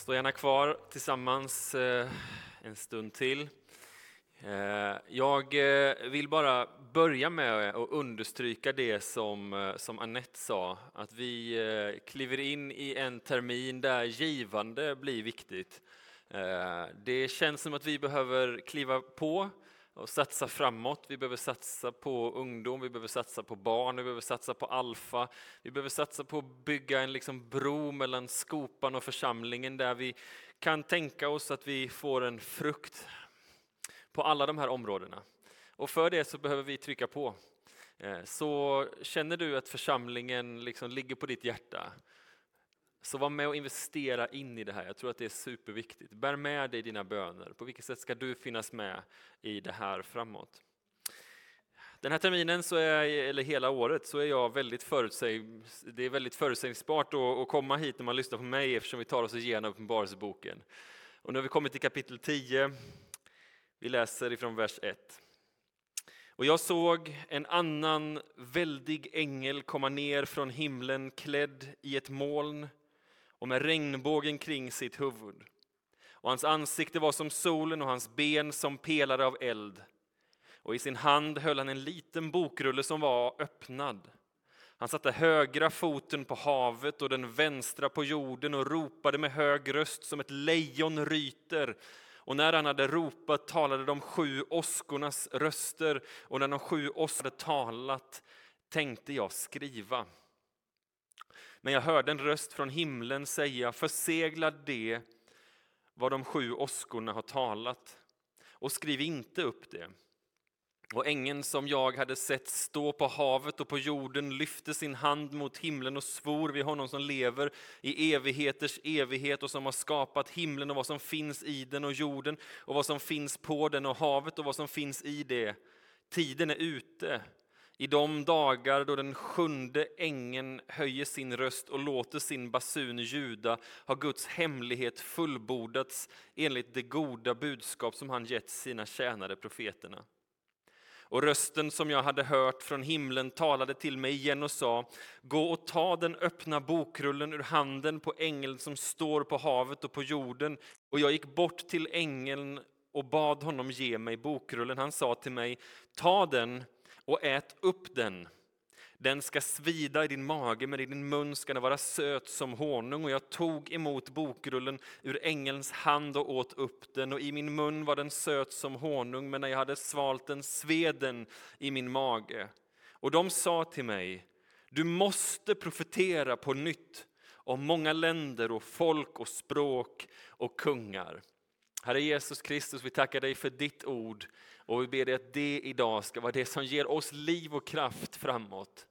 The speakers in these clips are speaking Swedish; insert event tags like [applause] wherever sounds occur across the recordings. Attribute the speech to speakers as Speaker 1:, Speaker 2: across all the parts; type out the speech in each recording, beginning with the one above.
Speaker 1: Stå gärna kvar tillsammans eh, en stund till. Eh, jag eh, vill bara börja med att understryka det som, som Annette sa, att vi kliver in i en termin där givande blir viktigt. Det känns som att vi behöver kliva på och satsa framåt. Vi behöver satsa på ungdom, vi behöver satsa på barn, vi behöver satsa på alfa. Vi behöver satsa på att bygga en liksom bro mellan skopan och församlingen där vi kan tänka oss att vi får en frukt på alla de här områdena. Och för det så behöver vi trycka på. Eh, så känner du att församlingen liksom ligger på ditt hjärta, så var med och investera in i det här. Jag tror att det är superviktigt. Bär med dig dina böner. På vilket sätt ska du finnas med i det här framåt? Den här terminen, så är, eller hela året, så är jag väldigt förutsäg, det är väldigt förutsägbart att komma hit när man lyssnar på mig eftersom vi tar oss igenom Uppenbarelseboken. Och nu har vi kommit till kapitel 10. Vi läser ifrån vers 1. Och jag såg en annan väldig ängel komma ner från himlen klädd i ett moln och med regnbågen kring sitt huvud. Och hans ansikte var som solen och hans ben som pelare av eld. Och i sin hand höll han en liten bokrulle som var öppnad. Han satte högra foten på havet och den vänstra på jorden och ropade med hög röst som ett lejon ryter. Och när han hade ropat talade de sju åskornas röster och när de sju åskorna hade talat tänkte jag skriva. Men jag hörde en röst från himlen säga, försegla det vad de sju åskorna har talat och skriv inte upp det. Och ängeln som jag hade sett stå på havet och på jorden lyfte sin hand mot himlen och svor vid honom som lever i evigheters evighet och som har skapat himlen och vad som finns i den och jorden och vad som finns på den och havet och vad som finns i det. Tiden är ute i de dagar då den sjunde ängeln höjer sin röst och låter sin basun ljuda har Guds hemlighet fullbordats enligt det goda budskap som han gett sina tjänare profeterna. Och rösten som jag hade hört från himlen talade till mig igen och sa Gå och ta den öppna bokrullen ur handen på ängeln som står på havet och på jorden. Och jag gick bort till ängeln och bad honom ge mig bokrullen. Han sa till mig Ta den och ät upp den. Den ska svida i din mage, men i din mun ska den vara söt som honung. Och jag tog emot bokrullen ur ängelns hand och åt upp den. Och i min mun var den söt som honung, men när jag hade svalt den sved den i min mage. Och de sa till mig, du måste profetera på nytt om många länder och folk och språk och kungar. Herre Jesus Kristus, vi tackar dig för ditt ord och vi ber dig att det idag ska vara det som ger oss liv och kraft framåt.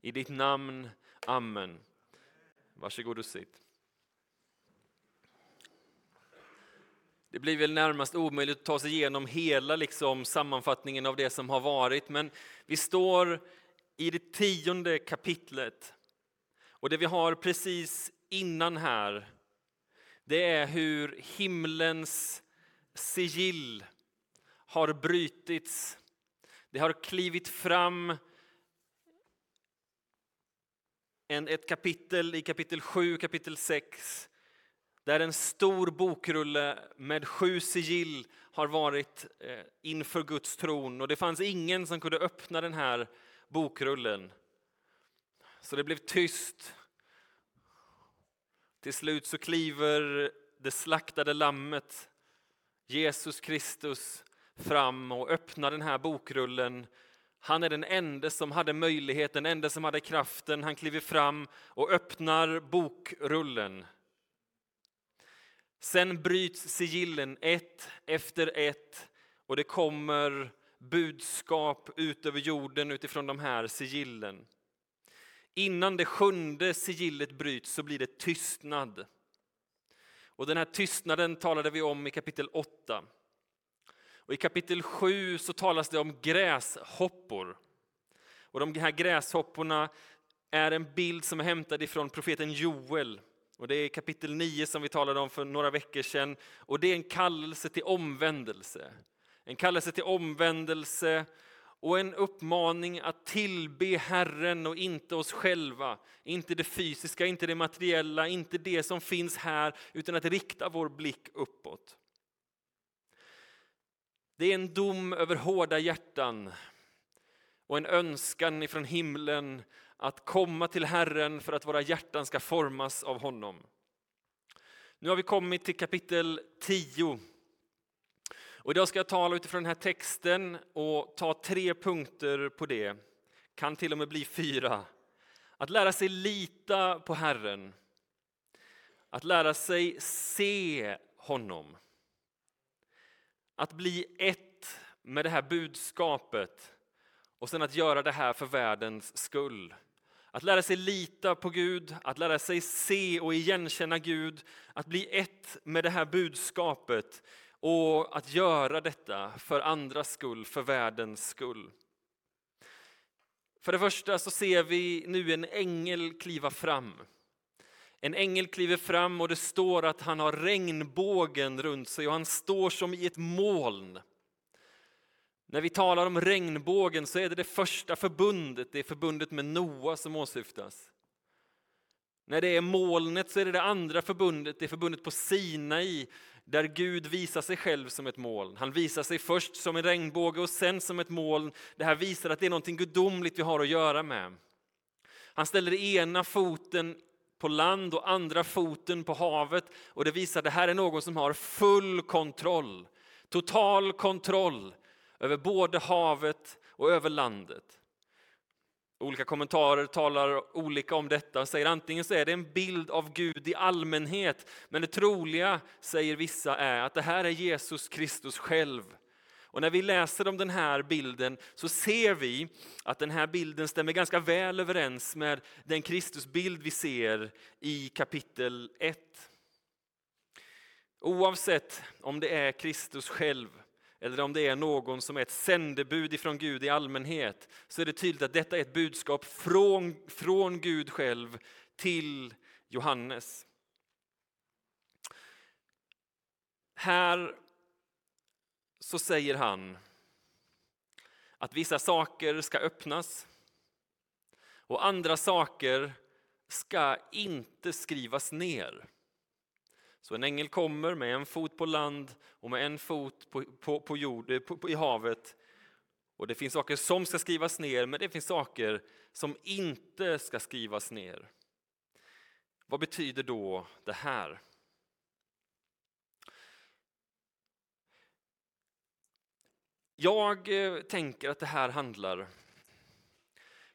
Speaker 1: I ditt namn, Amen. Varsågod och sitt. Det blir väl närmast omöjligt att ta sig igenom hela liksom, sammanfattningen av det som har varit, men vi står i det tionde kapitlet. Och det vi har precis innan här, det är hur himlens sigill har brutits. Det har klivit fram en, ett kapitel i kapitel 7, kapitel 6, där en stor bokrulle med sju sigill har varit eh, inför Guds tron och det fanns ingen som kunde öppna den här bokrullen. Så det blev tyst. Till slut så kliver det slaktade lammet, Jesus Kristus, fram och öppnar den här bokrullen. Han är den enda som hade möjligheten, den enda som hade kraften. Han kliver fram och öppnar bokrullen. Sen bryts sigillen ett efter ett och det kommer budskap ut över jorden utifrån de här sigillen. Innan det sjunde sigillet bryts så blir det tystnad. Och den här tystnaden talade vi om i kapitel 8. Och I kapitel 7 så talas det om gräshoppor. Och de här gräshopporna är en bild som är hämtad ifrån profeten Joel. Och det är kapitel 9 som vi talade om för några veckor sedan. Och det är en kallelse till omvändelse. En kallelse till omvändelse och en uppmaning att tillbe Herren och inte oss själva. Inte det fysiska, inte det materiella, inte det som finns här, utan att rikta vår blick uppåt. Det är en dom över hårda hjärtan och en önskan ifrån himlen att komma till Herren för att våra hjärtan ska formas av honom. Nu har vi kommit till kapitel 10 och idag ska jag tala utifrån den här texten och ta tre punkter på det. Kan till och med bli fyra. Att lära sig lita på Herren. Att lära sig se honom. Att bli ett med det här budskapet och sen att göra det här för världens skull. Att lära sig lita på Gud, att lära sig se och igenkänna Gud, att bli ett med det här budskapet och att göra detta för andras skull, för världens skull. För det första så ser vi nu en ängel kliva fram. En ängel kliver fram och det står att han har regnbågen runt sig och han står som i ett moln. När vi talar om regnbågen så är det det första förbundet, det är förbundet med Noa som åsyftas. När det är molnet så är det det andra förbundet, det är förbundet på Sinai där Gud visar sig själv som ett moln. Han visar sig först som en regnbåge och sen som ett moln. Det här visar att det är något gudomligt vi har att göra med. Han ställer ena foten på land och andra foten på havet och det visar att det här är någon som har full kontroll, total kontroll över både havet och över landet. Olika kommentarer talar olika om detta och säger antingen så är det en bild av Gud i allmänhet, men det troliga, säger vissa, är att det här är Jesus Kristus själv. Och när vi läser om den här bilden så ser vi att den här bilden stämmer ganska väl överens med den Kristusbild vi ser i kapitel 1. Oavsett om det är Kristus själv eller om det är någon som är ett sändebud ifrån Gud i allmänhet, så är det tydligt att detta är ett budskap från, från Gud själv till Johannes. Här så säger han att vissa saker ska öppnas och andra saker ska inte skrivas ner. Så en ängel kommer med en fot på land och med en fot på, på, på, jord, eh, på, i havet. Och det finns saker som ska skrivas ner, men det finns saker som inte ska skrivas ner. Vad betyder då det här? Jag eh, tänker att det här handlar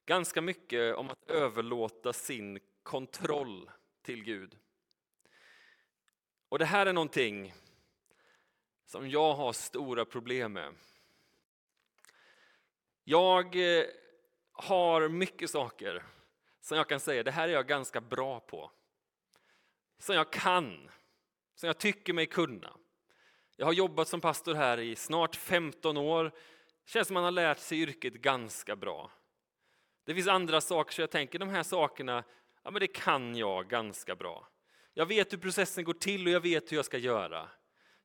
Speaker 1: ganska mycket om att överlåta sin kontroll till Gud. Och det här är någonting som jag har stora problem med. Jag eh, har mycket saker som jag kan säga, det här är jag ganska bra på. Som jag kan, som jag tycker mig kunna. Jag har jobbat som pastor här i snart 15 år. känns som man har lärt sig yrket ganska bra. Det finns andra saker, så jag tänker de här sakerna, ja men det kan jag ganska bra. Jag vet hur processen går till och jag vet hur jag ska göra.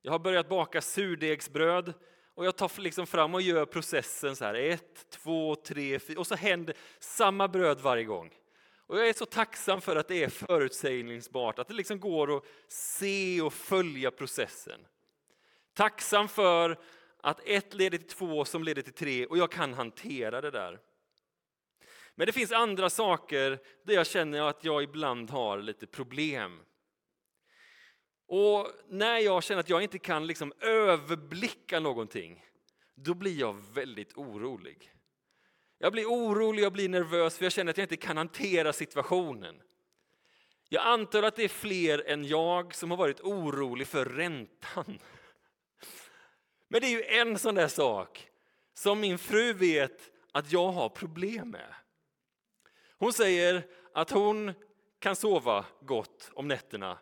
Speaker 1: Jag har börjat baka surdegsbröd och jag tar liksom fram och gör processen så här. Ett, två, tre, fyra och så händer samma bröd varje gång. Och jag är så tacksam för att det är förutsägningsbart, att det liksom går att se och följa processen. Tacksam för att ett leder till två som leder till tre och jag kan hantera det där. Men det finns andra saker där jag känner att jag ibland har lite problem. Och när jag känner att jag inte kan liksom överblicka någonting, då blir jag väldigt orolig. Jag blir orolig, jag blir nervös för jag känner att jag inte kan hantera situationen. Jag antar att det är fler än jag som har varit orolig för räntan. Men det är ju en sån där sak som min fru vet att jag har problem med. Hon säger att hon kan sova gott om nätterna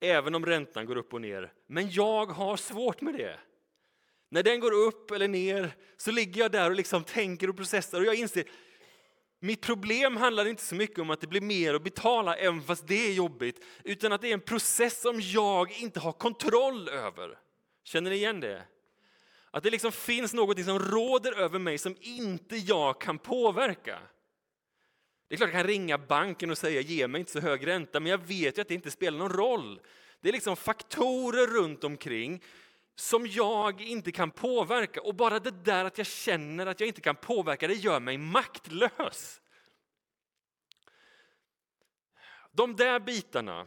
Speaker 1: även om räntan går upp och ner. Men jag har svårt med det. När den går upp eller ner så ligger jag där och liksom tänker och processar och jag inser mitt problem handlar inte så mycket om att det blir mer att betala, även fast det är jobbigt, utan att det är en process som jag inte har kontroll över. Känner ni igen det? Att det liksom finns något som råder över mig som inte jag kan påverka. Det är klart jag kan ringa banken och säga ge mig inte så hög ränta, men jag vet ju att det inte spelar någon roll. Det är liksom faktorer runt omkring som jag inte kan påverka. Och bara det där att jag känner att jag inte kan påverka, det gör mig maktlös. De där bitarna,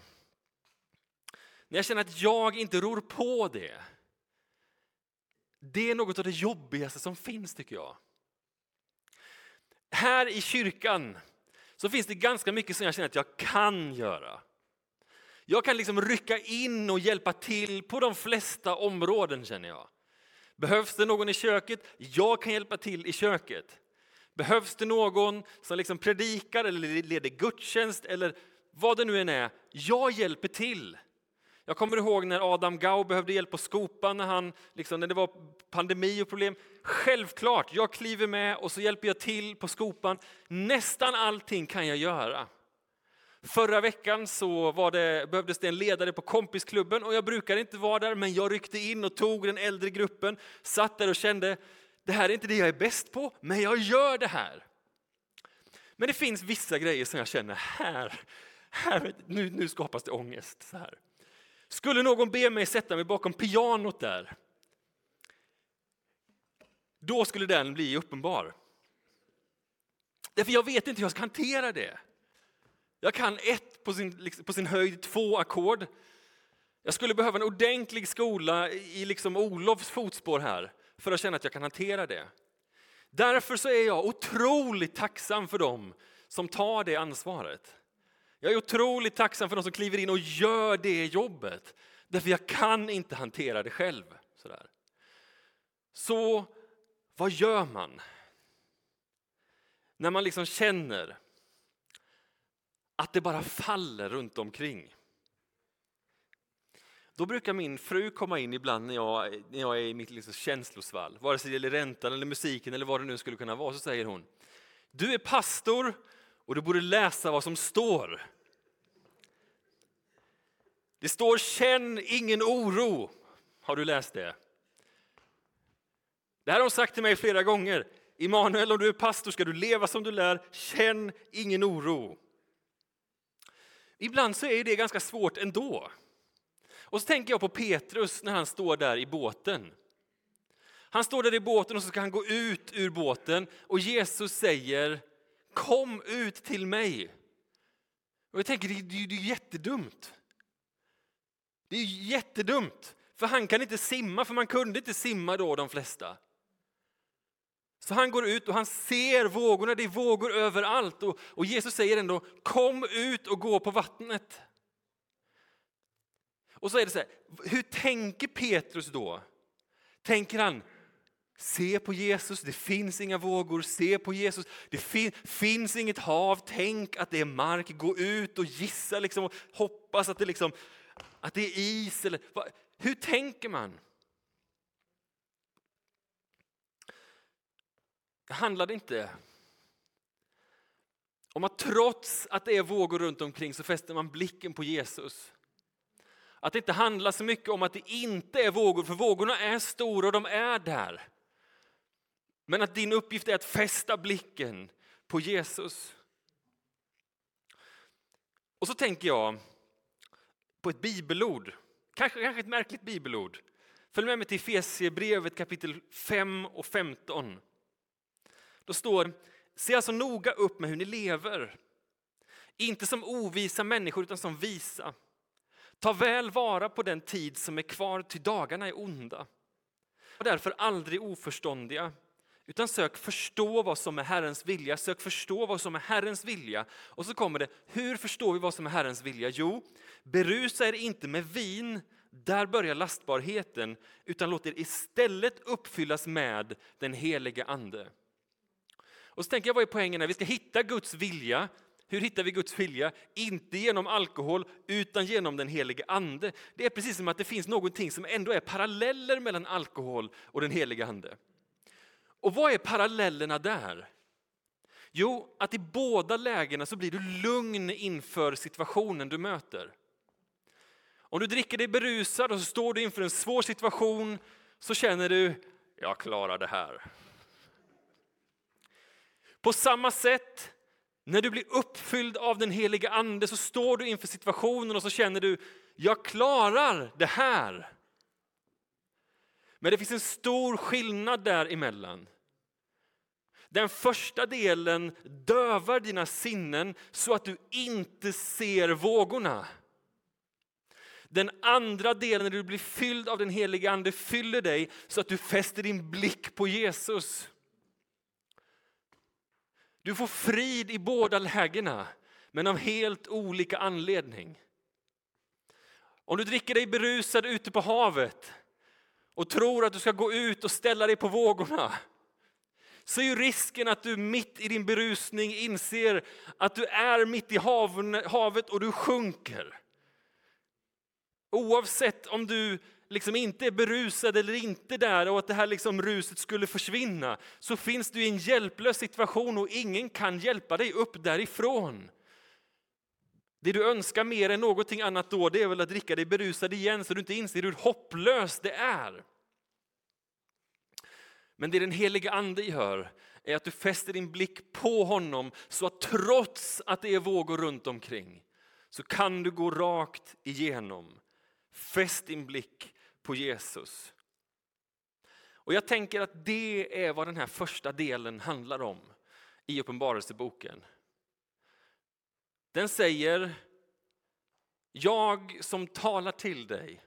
Speaker 1: när jag känner att jag inte ror på det, det är något av det jobbigaste som finns tycker jag. Här i kyrkan så finns det ganska mycket som jag känner att jag kan göra. Jag kan liksom rycka in och hjälpa till på de flesta områden känner jag. Behövs det någon i köket? Jag kan hjälpa till i köket. Behövs det någon som liksom predikar eller leder gudstjänst eller vad det nu än är? Jag hjälper till. Jag kommer ihåg när Adam Gau behövde hjälp på skopan när, han, liksom, när det var pandemi och problem. Självklart, jag kliver med och så hjälper jag till på skopan. Nästan allting kan jag göra. Förra veckan så var det, behövdes det en ledare på kompisklubben och jag brukar inte vara där men jag ryckte in och tog den äldre gruppen, satt där och kände det här är inte det jag är bäst på, men jag gör det här. Men det finns vissa grejer som jag känner här, här nu, nu skapas det ångest. Så här. Skulle någon be mig sätta mig bakom pianot där, då skulle den bli uppenbar. Därför jag vet inte hur jag ska hantera det. Jag kan ett, på sin, liksom, på sin höjd två ackord. Jag skulle behöva en ordentlig skola i liksom Olofs fotspår här för att känna att jag kan hantera det. Därför så är jag otroligt tacksam för dem som tar det ansvaret. Jag är otroligt tacksam för de som kliver in och gör det jobbet. Därför jag kan inte hantera det själv. Sådär. Så vad gör man? När man liksom känner att det bara faller runt omkring. Då brukar min fru komma in ibland när jag, när jag är i mitt liksom känslosvall, vare sig det gäller räntan eller musiken eller vad det nu skulle kunna vara, så säger hon Du är pastor och du borde läsa vad som står. Det står känn ingen oro. Har du läst det? Det här har de sagt till mig flera gånger. Immanuel, om du är pastor ska du leva som du lär. Känn ingen oro. Ibland så är det ganska svårt ändå. Och så tänker jag på Petrus när han står där i båten. Han står där i båten och så ska han gå ut ur båten och Jesus säger Kom ut till mig. Och jag tänker det är, ju jättedumt. Det är jättedumt, för han kan inte simma, för man kunde inte simma då de flesta. Så han går ut och han ser vågorna, det är vågor överallt. Och, och Jesus säger ändå, kom ut och gå på vattnet. Och så är det så här, hur tänker Petrus då? Tänker han, se på Jesus, det finns inga vågor, se på Jesus, det fin finns inget hav, tänk att det är mark, gå ut och gissa liksom, och hoppas att det, liksom, att det är is. Eller, hur tänker man? Det handlade inte om att trots att det är vågor runt omkring så fäster man blicken på Jesus. Att det inte handlar så mycket om att det inte är vågor, för vågorna är stora och de är där. Men att din uppgift är att fästa blicken på Jesus. Och så tänker jag på ett bibelord, kanske, kanske ett märkligt bibelord. Följ med mig till Efesierbrevet kapitel 5 och 15. Då står, se alltså noga upp med hur ni lever. Inte som ovisa människor utan som visa. Ta väl vara på den tid som är kvar, till dagarna är onda. Var därför aldrig oförståndiga, utan sök förstå vad som är Herrens vilja. Sök förstå vad som är Herrens vilja. Och så kommer det, hur förstår vi vad som är Herrens vilja? Jo, berusa er inte med vin, där börjar lastbarheten, utan låt er istället uppfyllas med den helige Ande. Och så tänker jag, vad är poängen här? Vi ska hitta Guds vilja. Hur hittar vi Guds vilja? Inte genom alkohol, utan genom den helige Ande. Det är precis som att det finns någonting som ändå är paralleller mellan alkohol och den helige Ande. Och vad är parallellerna där? Jo, att i båda lägena så blir du lugn inför situationen du möter. Om du dricker dig berusad och så står du inför en svår situation så känner du, jag klarar det här. På samma sätt, när du blir uppfylld av den heliga ande så står du inför situationen och så känner du, jag klarar det här. Men det finns en stor skillnad däremellan. Den första delen dövar dina sinnen så att du inte ser vågorna. Den andra delen, när du blir fylld av den heliga Ande, fyller dig så att du fäster din blick på Jesus. Du får frid i båda lägena, men av helt olika anledning. Om du dricker dig berusad ute på havet och tror att du ska gå ut och ställa dig på vågorna så är ju risken att du mitt i din berusning inser att du är mitt i havet och du sjunker. Oavsett om du liksom inte är berusad eller inte där och att det här liksom ruset skulle försvinna så finns du i en hjälplös situation och ingen kan hjälpa dig upp därifrån. Det du önskar mer än någonting annat då det är väl att dricka dig berusad igen så du inte inser hur hopplöst det är. Men det den helige ande gör är att du fäster din blick på honom så att trots att det är vågor runt omkring så kan du gå rakt igenom. Fäst din blick på Jesus. Och Jag tänker att det är vad den här första delen handlar om i Uppenbarelseboken. Den säger, jag som talar till dig,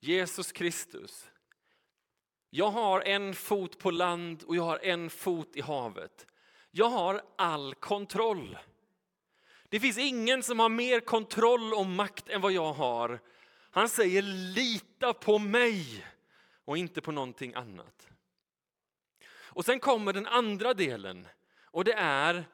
Speaker 1: Jesus Kristus, jag har en fot på land och jag har en fot i havet. Jag har all kontroll. Det finns ingen som har mer kontroll och makt än vad jag har. Han säger lita på mig och inte på någonting annat. Och sen kommer den andra delen och det är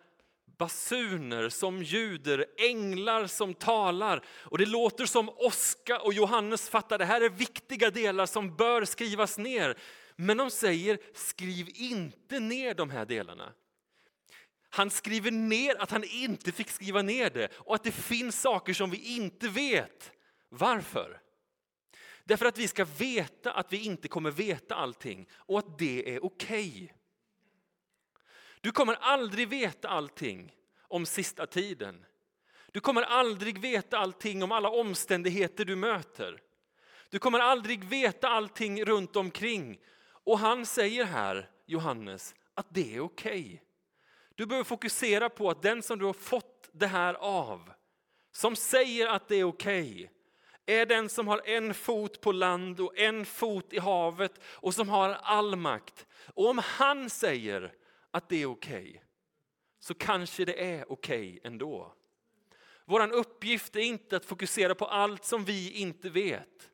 Speaker 1: basuner som ljuder, änglar som talar. Och det låter som Oskar och Johannes fattar, det här är viktiga delar som bör skrivas ner. Men de säger, skriv inte ner de här delarna. Han skriver ner att han inte fick skriva ner det och att det finns saker som vi inte vet. Varför? Därför att vi ska veta att vi inte kommer veta allting och att det är okej. Okay. Du kommer aldrig veta allting om sista tiden. Du kommer aldrig veta allting om alla omständigheter du möter. Du kommer aldrig veta allting runt omkring. Och han säger här, Johannes, att det är okej. Okay. Du behöver fokusera på att den som du har fått det här av, som säger att det är okej, okay, är den som har en fot på land och en fot i havet och som har all makt. Och om han säger att det är okej, okay, så kanske det är okej okay ändå. Vår uppgift är inte att fokusera på allt som vi inte vet.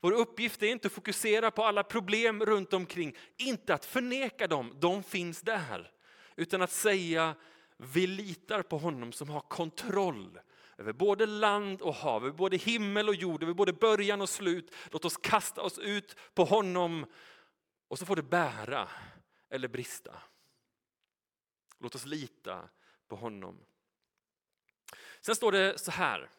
Speaker 1: Vår uppgift är inte att fokusera på alla problem runt omkring, inte att förneka dem, de finns där. Utan att säga, vi litar på honom som har kontroll över både land och hav, över både himmel och jord, över både början och slut. Låt oss kasta oss ut på honom och så får det bära eller brista. Låt oss lita på honom. Sen står det så här.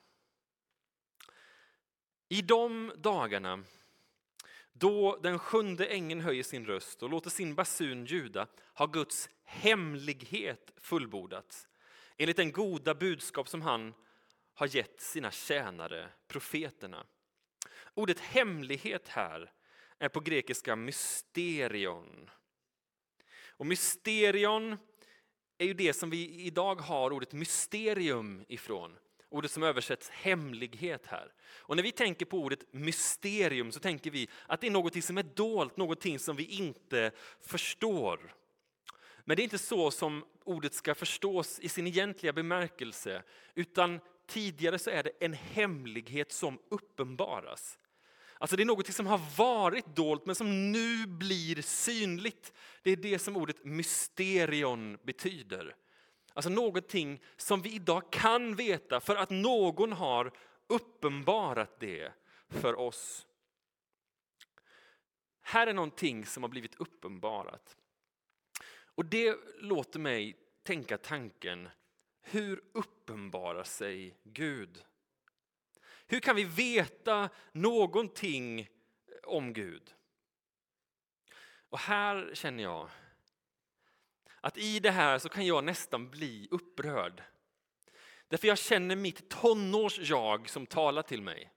Speaker 1: I de dagarna då den sjunde ängeln höjer sin röst och låter sin basun ljuda har Guds hemlighet fullbordats enligt den goda budskap som han har gett sina tjänare, profeterna. Ordet hemlighet här är på grekiska mysterion. Och mysterion är ju det som vi idag har ordet mysterium ifrån. Ordet som översätts hemlighet här. Och när vi tänker på ordet mysterium så tänker vi att det är något som är dolt, något som vi inte förstår. Men det är inte så som ordet ska förstås i sin egentliga bemärkelse, utan tidigare så är det en hemlighet som uppenbaras. Alltså det är något som har varit dolt men som nu blir synligt. Det är det som ordet mysterion betyder. Alltså någonting som vi idag kan veta för att någon har uppenbarat det för oss. Här är någonting som har blivit uppenbarat. Och det låter mig tänka tanken, hur uppenbarar sig Gud? Hur kan vi veta någonting om Gud? Och här känner jag att i det här så kan jag nästan bli upprörd. Därför jag känner mitt tonårs-jag som talar till mig.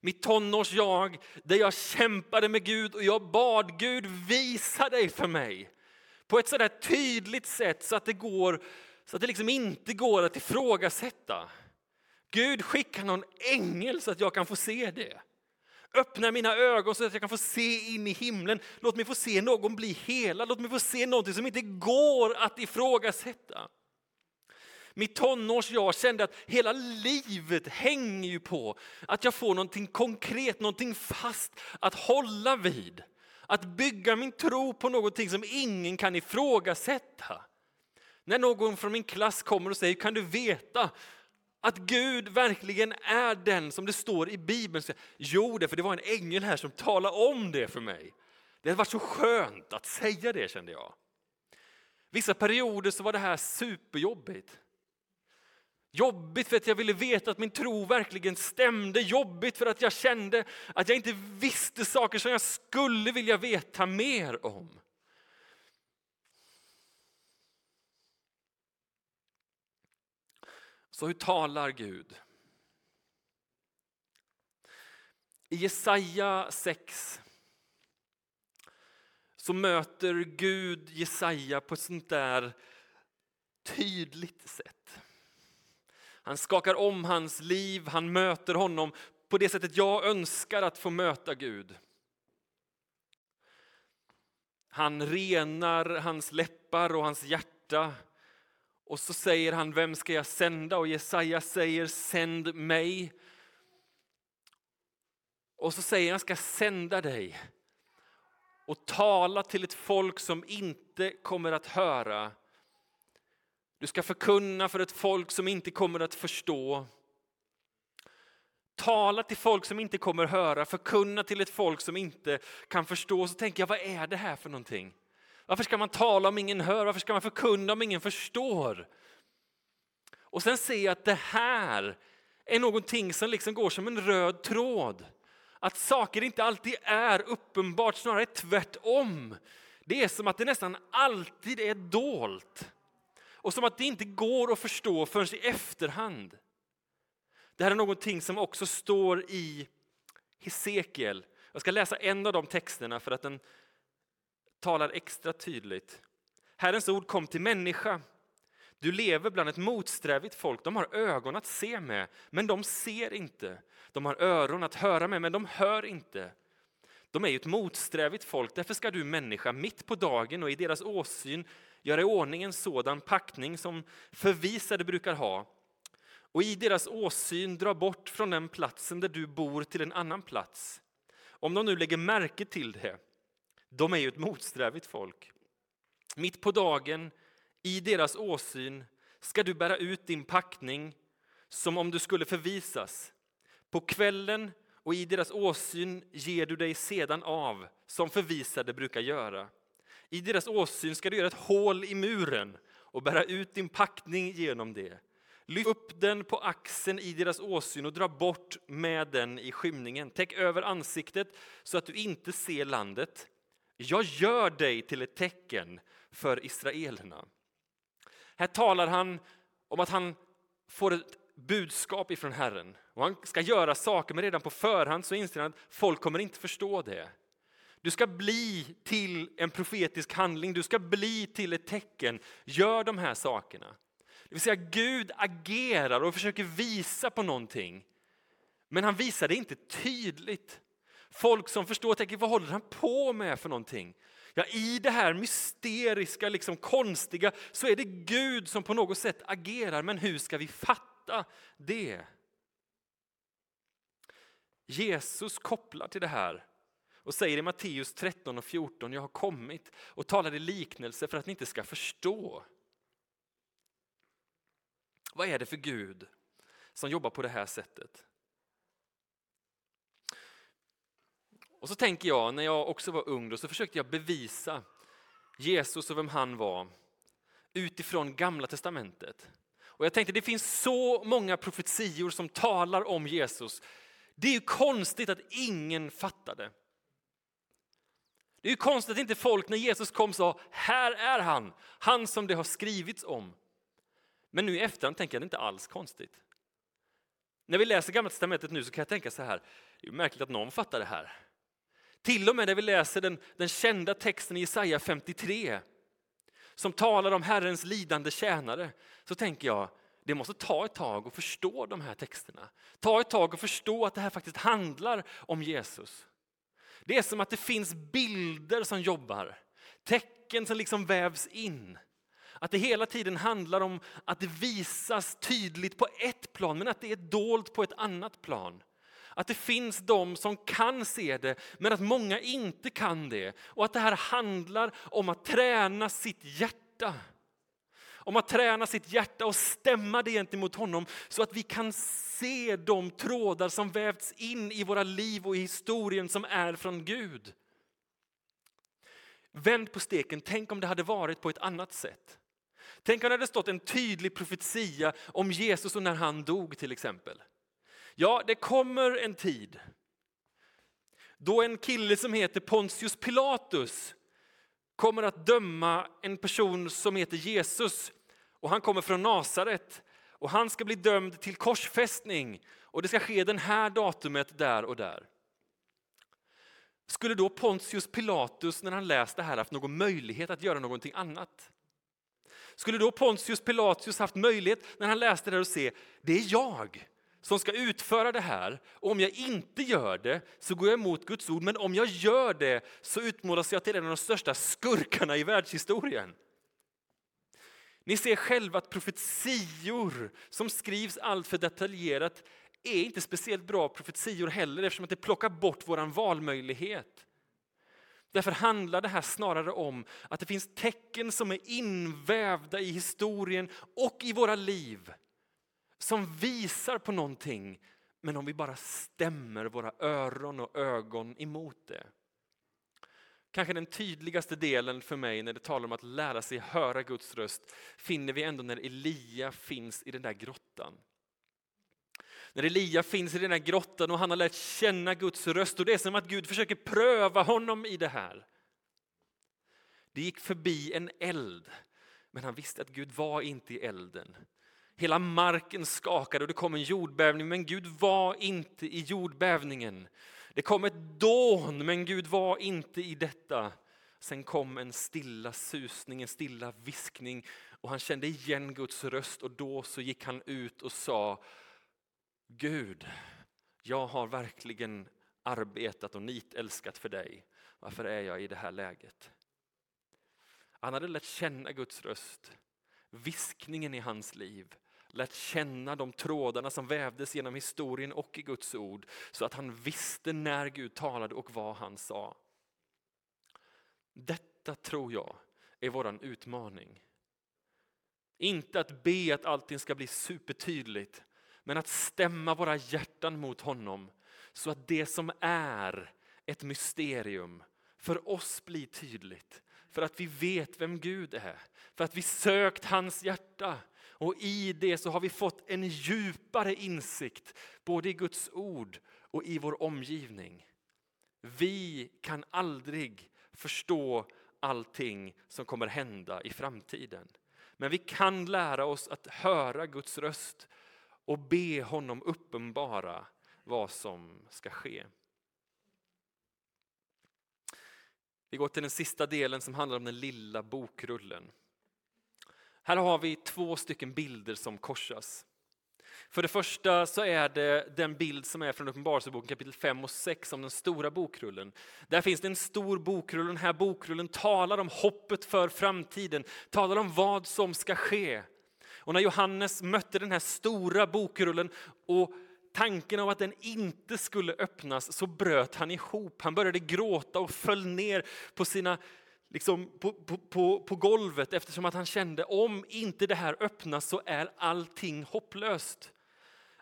Speaker 1: Mitt tonårs-jag där jag kämpade med Gud och jag bad Gud visa dig för mig. På ett sådär tydligt sätt så att det, går, så att det liksom inte går att ifrågasätta. Gud skicka någon ängel så att jag kan få se det. Öppna mina ögon så att jag kan få se in i himlen. Låt mig få se någon bli helad. Låt mig få se någonting som inte går att ifrågasätta. Mitt tonårs jag kände att hela livet hänger ju på att jag får någonting konkret, någonting fast att hålla vid. Att bygga min tro på någonting som ingen kan ifrågasätta. När någon från min klass kommer och säger, kan du veta att Gud verkligen är den som det står i Bibeln. Jo, det, för det var en ängel här som talade om det för mig. Det var så skönt att säga det kände jag. Vissa perioder så var det här superjobbigt. Jobbigt för att jag ville veta att min tro verkligen stämde. Jobbigt för att jag kände att jag inte visste saker som jag skulle vilja veta mer om. Så hur talar Gud? I Jesaja 6 så möter Gud Jesaja på ett sånt där tydligt sätt. Han skakar om hans liv, han möter honom på det sättet jag önskar att få möta Gud. Han renar hans läppar och hans hjärta och så säger han, vem ska jag sända? Och Jesaja säger, sänd mig. Och så säger han, jag ska sända dig och tala till ett folk som inte kommer att höra. Du ska förkunna för ett folk som inte kommer att förstå. Tala till folk som inte kommer höra, förkunna till ett folk som inte kan förstå. Så tänker jag, vad är det här för någonting? Varför ska man tala om ingen hör? Varför ska man förkunna om ingen förstår? Och sen ser jag att det här är någonting som liksom går som en röd tråd. Att saker inte alltid är uppenbart, snarare tvärtom. Det är som att det nästan alltid är dolt. Och som att det inte går att förstå förrän i efterhand. Det här är någonting som också står i Hesekiel. Jag ska läsa en av de texterna för att den talar extra tydligt. Herrens ord kom till människa. Du lever bland ett motsträvigt folk. De har ögon att se med, men de ser inte. De har öron att höra med, men de hör inte. De är ju ett motsträvigt folk, därför ska du människa mitt på dagen och i deras åsyn göra i ordning en sådan packning som förvisade brukar ha och i deras åsyn dra bort från den platsen där du bor till en annan plats. Om de nu lägger märke till det de är ju ett motsträvigt folk. Mitt på dagen, i deras åsyn, ska du bära ut din packning som om du skulle förvisas. På kvällen och i deras åsyn ger du dig sedan av, som förvisade brukar göra. I deras åsyn ska du göra ett hål i muren och bära ut din packning genom det. Lyft upp den på axeln i deras åsyn och dra bort med den i skymningen. Täck över ansiktet så att du inte ser landet. Jag gör dig till ett tecken för israelerna. Här talar han om att han får ett budskap ifrån Herren och han ska göra saker, men redan på förhand så inser han att folk kommer inte förstå det. Du ska bli till en profetisk handling, du ska bli till ett tecken. Gör de här sakerna. Det vill säga Gud agerar och försöker visa på någonting. Men han visar det inte tydligt. Folk som förstår tänker, vad håller han på med för någonting? Ja, i det här mysteriska, liksom konstiga, så är det Gud som på något sätt agerar. Men hur ska vi fatta det? Jesus kopplar till det här och säger i Matteus 13 och 14, jag har kommit och talar i liknelse för att ni inte ska förstå. Vad är det för Gud som jobbar på det här sättet? Och så tänker jag, när jag också var ung, då, så försökte jag bevisa Jesus och vem han var utifrån Gamla Testamentet. Och jag tänkte, det finns så många profetior som talar om Jesus. Det är ju konstigt att ingen fattade. Det är ju konstigt att inte folk när Jesus kom sa, här är han, han som det har skrivits om. Men nu i efterhand tänker jag det är inte alls konstigt. När vi läser Gamla Testamentet nu så kan jag tänka så här, det är märkligt att någon fattar det här. Till och med när vi läser den, den kända texten i Jesaja 53 som talar om Herrens lidande tjänare så tänker jag, det måste ta ett tag att förstå de här texterna. Ta ett tag att förstå att det här faktiskt handlar om Jesus. Det är som att det finns bilder som jobbar, tecken som liksom vävs in. Att det hela tiden handlar om att det visas tydligt på ett plan men att det är dolt på ett annat plan. Att det finns de som kan se det men att många inte kan det. Och att det här handlar om att träna sitt hjärta. Om att träna sitt hjärta och stämma det gentemot honom så att vi kan se de trådar som vävts in i våra liv och i historien som är från Gud. Vänd på steken, tänk om det hade varit på ett annat sätt. Tänk om det hade stått en tydlig profetia om Jesus och när han dog till exempel. Ja, det kommer en tid då en kille som heter Pontius Pilatus kommer att döma en person som heter Jesus. Och Han kommer från Nasaret och han ska bli dömd till korsfästning. Och det ska ske den här datumet där och där. Skulle då Pontius Pilatus när han läst det här haft någon möjlighet att göra någonting annat? Skulle då Pontius Pilatus haft möjlighet när han läste det här att se, det är jag som ska utföra det här. Och om jag inte gör det så går jag emot Guds ord, men om jag gör det så utmålas jag till en av de största skurkarna i världshistorien. Ni ser själva att profetior som skrivs allt för detaljerat är inte speciellt bra profetior heller eftersom att det plockar bort vår valmöjlighet. Därför handlar det här snarare om att det finns tecken som är invävda i historien och i våra liv som visar på någonting, men om vi bara stämmer våra öron och ögon emot det. Kanske den tydligaste delen för mig när det talar om att lära sig höra Guds röst finner vi ändå när Elia finns i den där grottan. När Elia finns i den där grottan och han har lärt känna Guds röst och det är som att Gud försöker pröva honom i det här. Det gick förbi en eld, men han visste att Gud var inte i elden. Hela marken skakade och det kom en jordbävning, men Gud var inte i jordbävningen. Det kom ett dån, men Gud var inte i detta. Sen kom en stilla susning, en stilla viskning och han kände igen Guds röst och då så gick han ut och sa Gud, jag har verkligen arbetat och nitälskat för dig. Varför är jag i det här läget? Han hade lärt känna Guds röst, viskningen i hans liv lärt känna de trådarna som vävdes genom historien och i Guds ord så att han visste när Gud talade och vad han sa. Detta tror jag är vår utmaning. Inte att be att allting ska bli supertydligt men att stämma våra hjärtan mot honom så att det som är ett mysterium för oss blir tydligt. För att vi vet vem Gud är, för att vi sökt hans hjärta och i det så har vi fått en djupare insikt både i Guds ord och i vår omgivning. Vi kan aldrig förstå allting som kommer hända i framtiden. Men vi kan lära oss att höra Guds röst och be honom uppenbara vad som ska ske. Vi går till den sista delen som handlar om den lilla bokrullen. Här har vi två stycken bilder som korsas. För det första så är det den bild som är från Uppenbarelseboken kapitel 5 och 6 om den stora bokrullen. Där finns det en stor bokrull den här bokrullen talar om hoppet för framtiden, talar om vad som ska ske. Och när Johannes mötte den här stora bokrullen och tanken av att den inte skulle öppnas så bröt han ihop. Han började gråta och föll ner på sina liksom på, på, på, på golvet eftersom att han kände om inte det här öppnas så är allting hopplöst.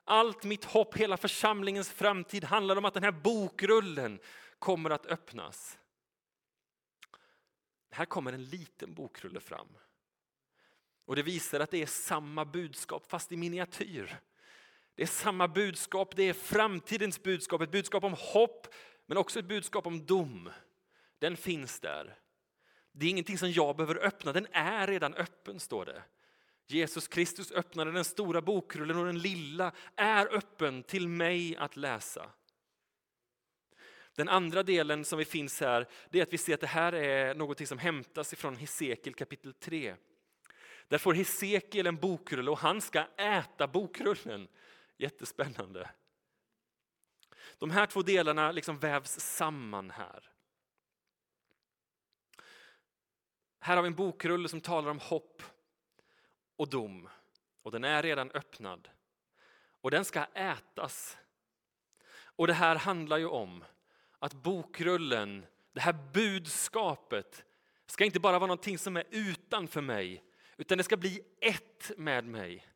Speaker 1: Allt mitt hopp, hela församlingens framtid handlar om att den här bokrullen kommer att öppnas. Här kommer en liten bokrulle fram. Och det visar att det är samma budskap fast i miniatyr. Det är samma budskap, det är framtidens budskap, ett budskap om hopp men också ett budskap om dom. den finns där. Det är ingenting som jag behöver öppna, den är redan öppen står det. Jesus Kristus öppnade den stora bokrullen och den lilla är öppen till mig att läsa. Den andra delen som vi finns här, det är att vi ser att det här är något som hämtas ifrån Hesekiel kapitel 3. Där får Hesekiel en bokrulle och han ska äta bokrullen. Jättespännande. De här två delarna liksom vävs samman här. Här har vi en bokrulle som talar om hopp och dom. Och den är redan öppnad. Och den ska ätas. Och det här handlar ju om att bokrullen, det här budskapet, ska inte bara vara någonting som är utanför mig, utan det ska bli ett med mig.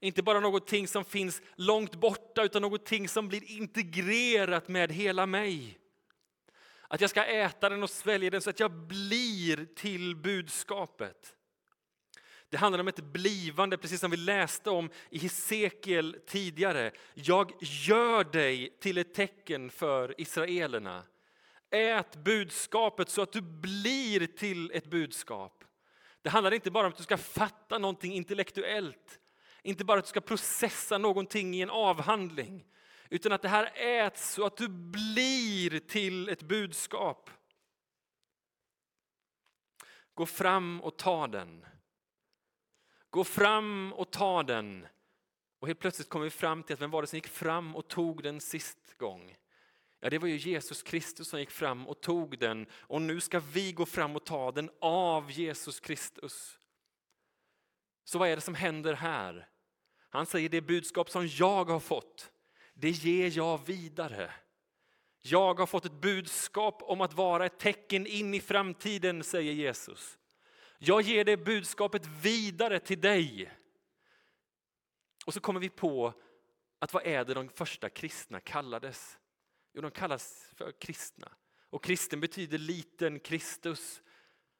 Speaker 1: Inte bara någonting som finns långt borta, utan någonting som blir integrerat med hela mig. Att jag ska äta den och svälja den så att jag blir till budskapet. Det handlar om ett blivande, precis som vi läste om i Hesekiel tidigare. Jag gör dig till ett tecken för israelerna. Ät budskapet så att du blir till ett budskap. Det handlar inte bara om att du ska fatta någonting intellektuellt, inte bara att du ska processa någonting i en avhandling, utan att det här äts så att du blir till ett budskap. Gå fram och ta den. Gå fram och ta den. Och helt plötsligt kommer vi fram till att vem var det som gick fram och tog den sist gång? Ja, det var ju Jesus Kristus som gick fram och tog den och nu ska vi gå fram och ta den av Jesus Kristus. Så vad är det som händer här? Han säger det budskap som jag har fått, det ger jag vidare. Jag har fått ett budskap om att vara ett tecken in i framtiden, säger Jesus. Jag ger det budskapet vidare till dig. Och så kommer vi på att vad är det de första kristna kallades? Jo, de kallas för kristna. Och kristen betyder liten Kristus.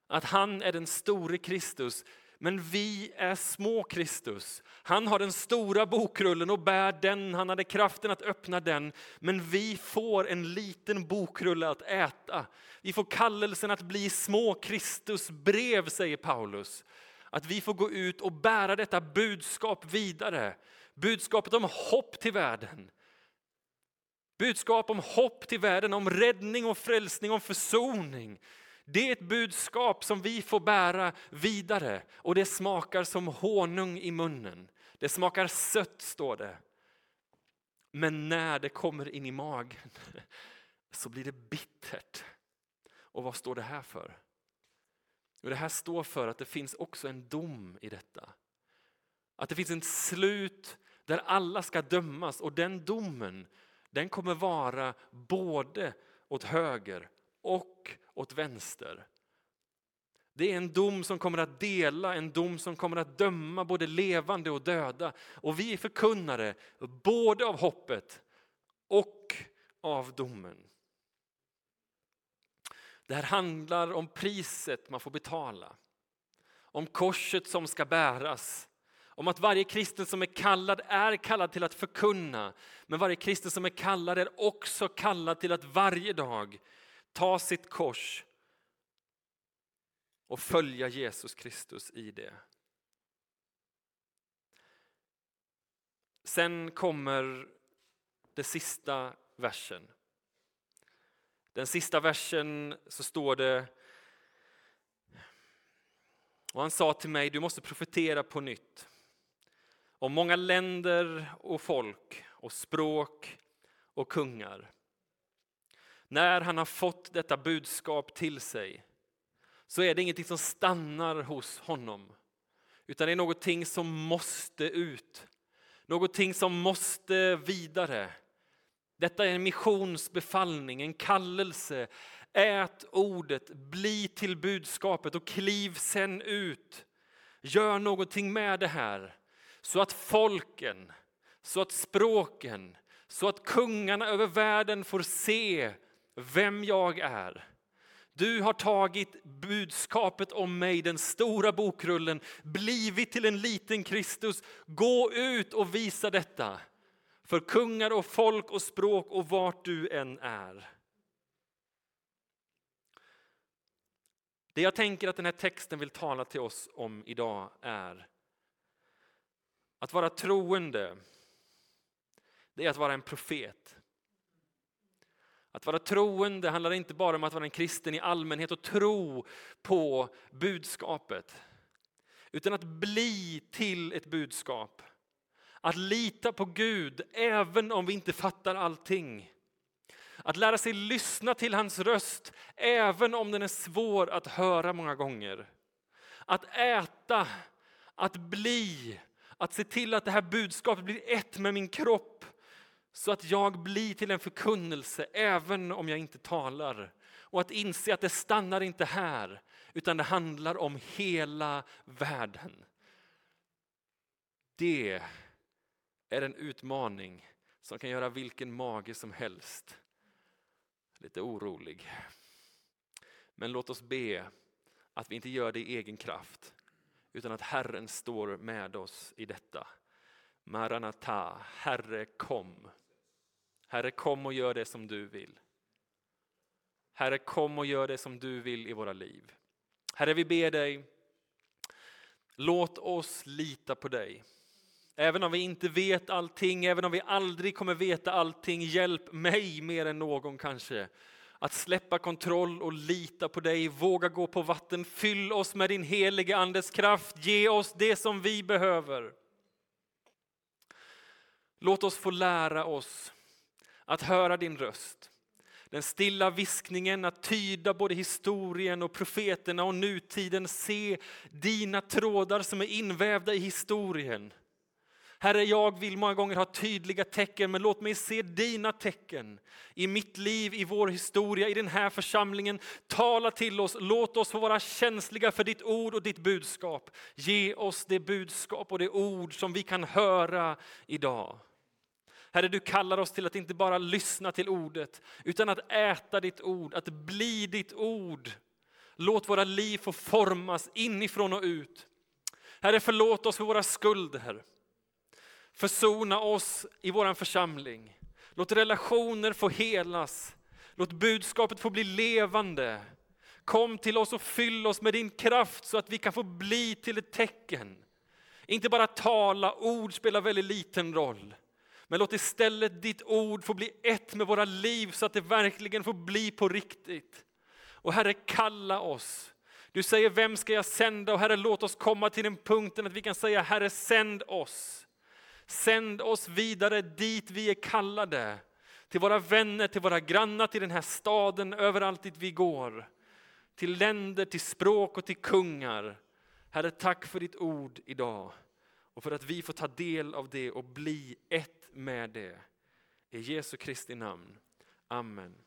Speaker 1: Att han är den store Kristus men vi är små Kristus. Han har den stora bokrullen och bär den, han hade kraften att öppna den. Men vi får en liten bokrulle att äta. Vi får kallelsen att bli små Kristus brev, säger Paulus. Att vi får gå ut och bära detta budskap vidare. Budskapet om hopp till världen. Budskap om hopp till världen, om räddning och frälsning, om försoning. Det är ett budskap som vi får bära vidare och det smakar som honung i munnen. Det smakar sött, står det. Men när det kommer in i magen [laughs] så blir det bittert. Och vad står det här för? Och det här står för att det finns också en dom i detta. Att det finns ett slut där alla ska dömas och den domen den kommer vara både åt höger och åt vänster. Det är en dom som kommer att dela, en dom som kommer att döma både levande och döda. Och vi är förkunnare både av hoppet och av domen. Det här handlar om priset man får betala. Om korset som ska bäras. Om att varje kristen som är kallad är kallad till att förkunna. Men varje kristen som är kallad är också kallad till att varje dag ta sitt kors och följa Jesus Kristus i det. Sen kommer den sista versen. Den sista versen så står det och han sa till mig, du måste profetera på nytt om många länder och folk och språk och kungar. När han har fått detta budskap till sig så är det ingenting som stannar hos honom. Utan det är någonting som måste ut. Någonting som måste vidare. Detta är en missionsbefallning, en kallelse. Ät ordet, bli till budskapet och kliv sen ut. Gör någonting med det här så att folken, så att språken, så att kungarna över världen får se vem jag är. Du har tagit budskapet om mig, den stora bokrullen, blivit till en liten Kristus. Gå ut och visa detta för kungar och folk och språk och vart du än är. Det jag tänker att den här texten vill tala till oss om idag är att vara troende, det är att vara en profet. Att vara troende handlar inte bara om att vara en kristen i allmänhet och tro på budskapet. Utan att bli till ett budskap. Att lita på Gud även om vi inte fattar allting. Att lära sig lyssna till hans röst även om den är svår att höra många gånger. Att äta, att bli, att se till att det här budskapet blir ett med min kropp så att jag blir till en förkunnelse även om jag inte talar. Och att inse att det stannar inte här, utan det handlar om hela världen. Det är en utmaning som kan göra vilken mage som helst lite orolig. Men låt oss be att vi inte gör det i egen kraft, utan att Herren står med oss i detta. Maranata, Herre kom. Herre kom och gör det som du vill. Herre kom och gör det som du vill i våra liv. Herre vi ber dig, låt oss lita på dig. Även om vi inte vet allting, även om vi aldrig kommer veta allting, hjälp mig mer än någon kanske. Att släppa kontroll och lita på dig, våga gå på vatten, fyll oss med din helige Andes kraft, ge oss det som vi behöver. Låt oss få lära oss att höra din röst. Den stilla viskningen, att tyda både historien och profeterna och nutiden, se dina trådar som är invävda i historien. Herre, jag vill många gånger ha tydliga tecken, men låt mig se dina tecken i mitt liv, i vår historia, i den här församlingen. Tala till oss, låt oss få vara känsliga för ditt ord och ditt budskap. Ge oss det budskap och det ord som vi kan höra idag. Herre, du kallar oss till att inte bara lyssna till ordet, utan att äta ditt ord, att bli ditt ord. Låt våra liv få formas inifrån och ut. Herre, förlåt oss för våra skulder. Försona oss i vår församling. Låt relationer få helas. Låt budskapet få bli levande. Kom till oss och fyll oss med din kraft så att vi kan få bli till ett tecken. Inte bara tala, ord spelar väldigt liten roll. Men låt istället ditt ord få bli ett med våra liv så att det verkligen får bli på riktigt. Och Herre, kalla oss. Du säger, vem ska jag sända? Och Herre, låt oss komma till den punkten att vi kan säga, Herre, sänd oss. Sänd oss vidare dit vi är kallade. Till våra vänner, till våra grannar, till den här staden, överallt dit vi går. Till länder, till språk och till kungar. Herre, tack för ditt ord idag. Och för att vi får ta del av det och bli ett med det. I Jesu Kristi namn. Amen.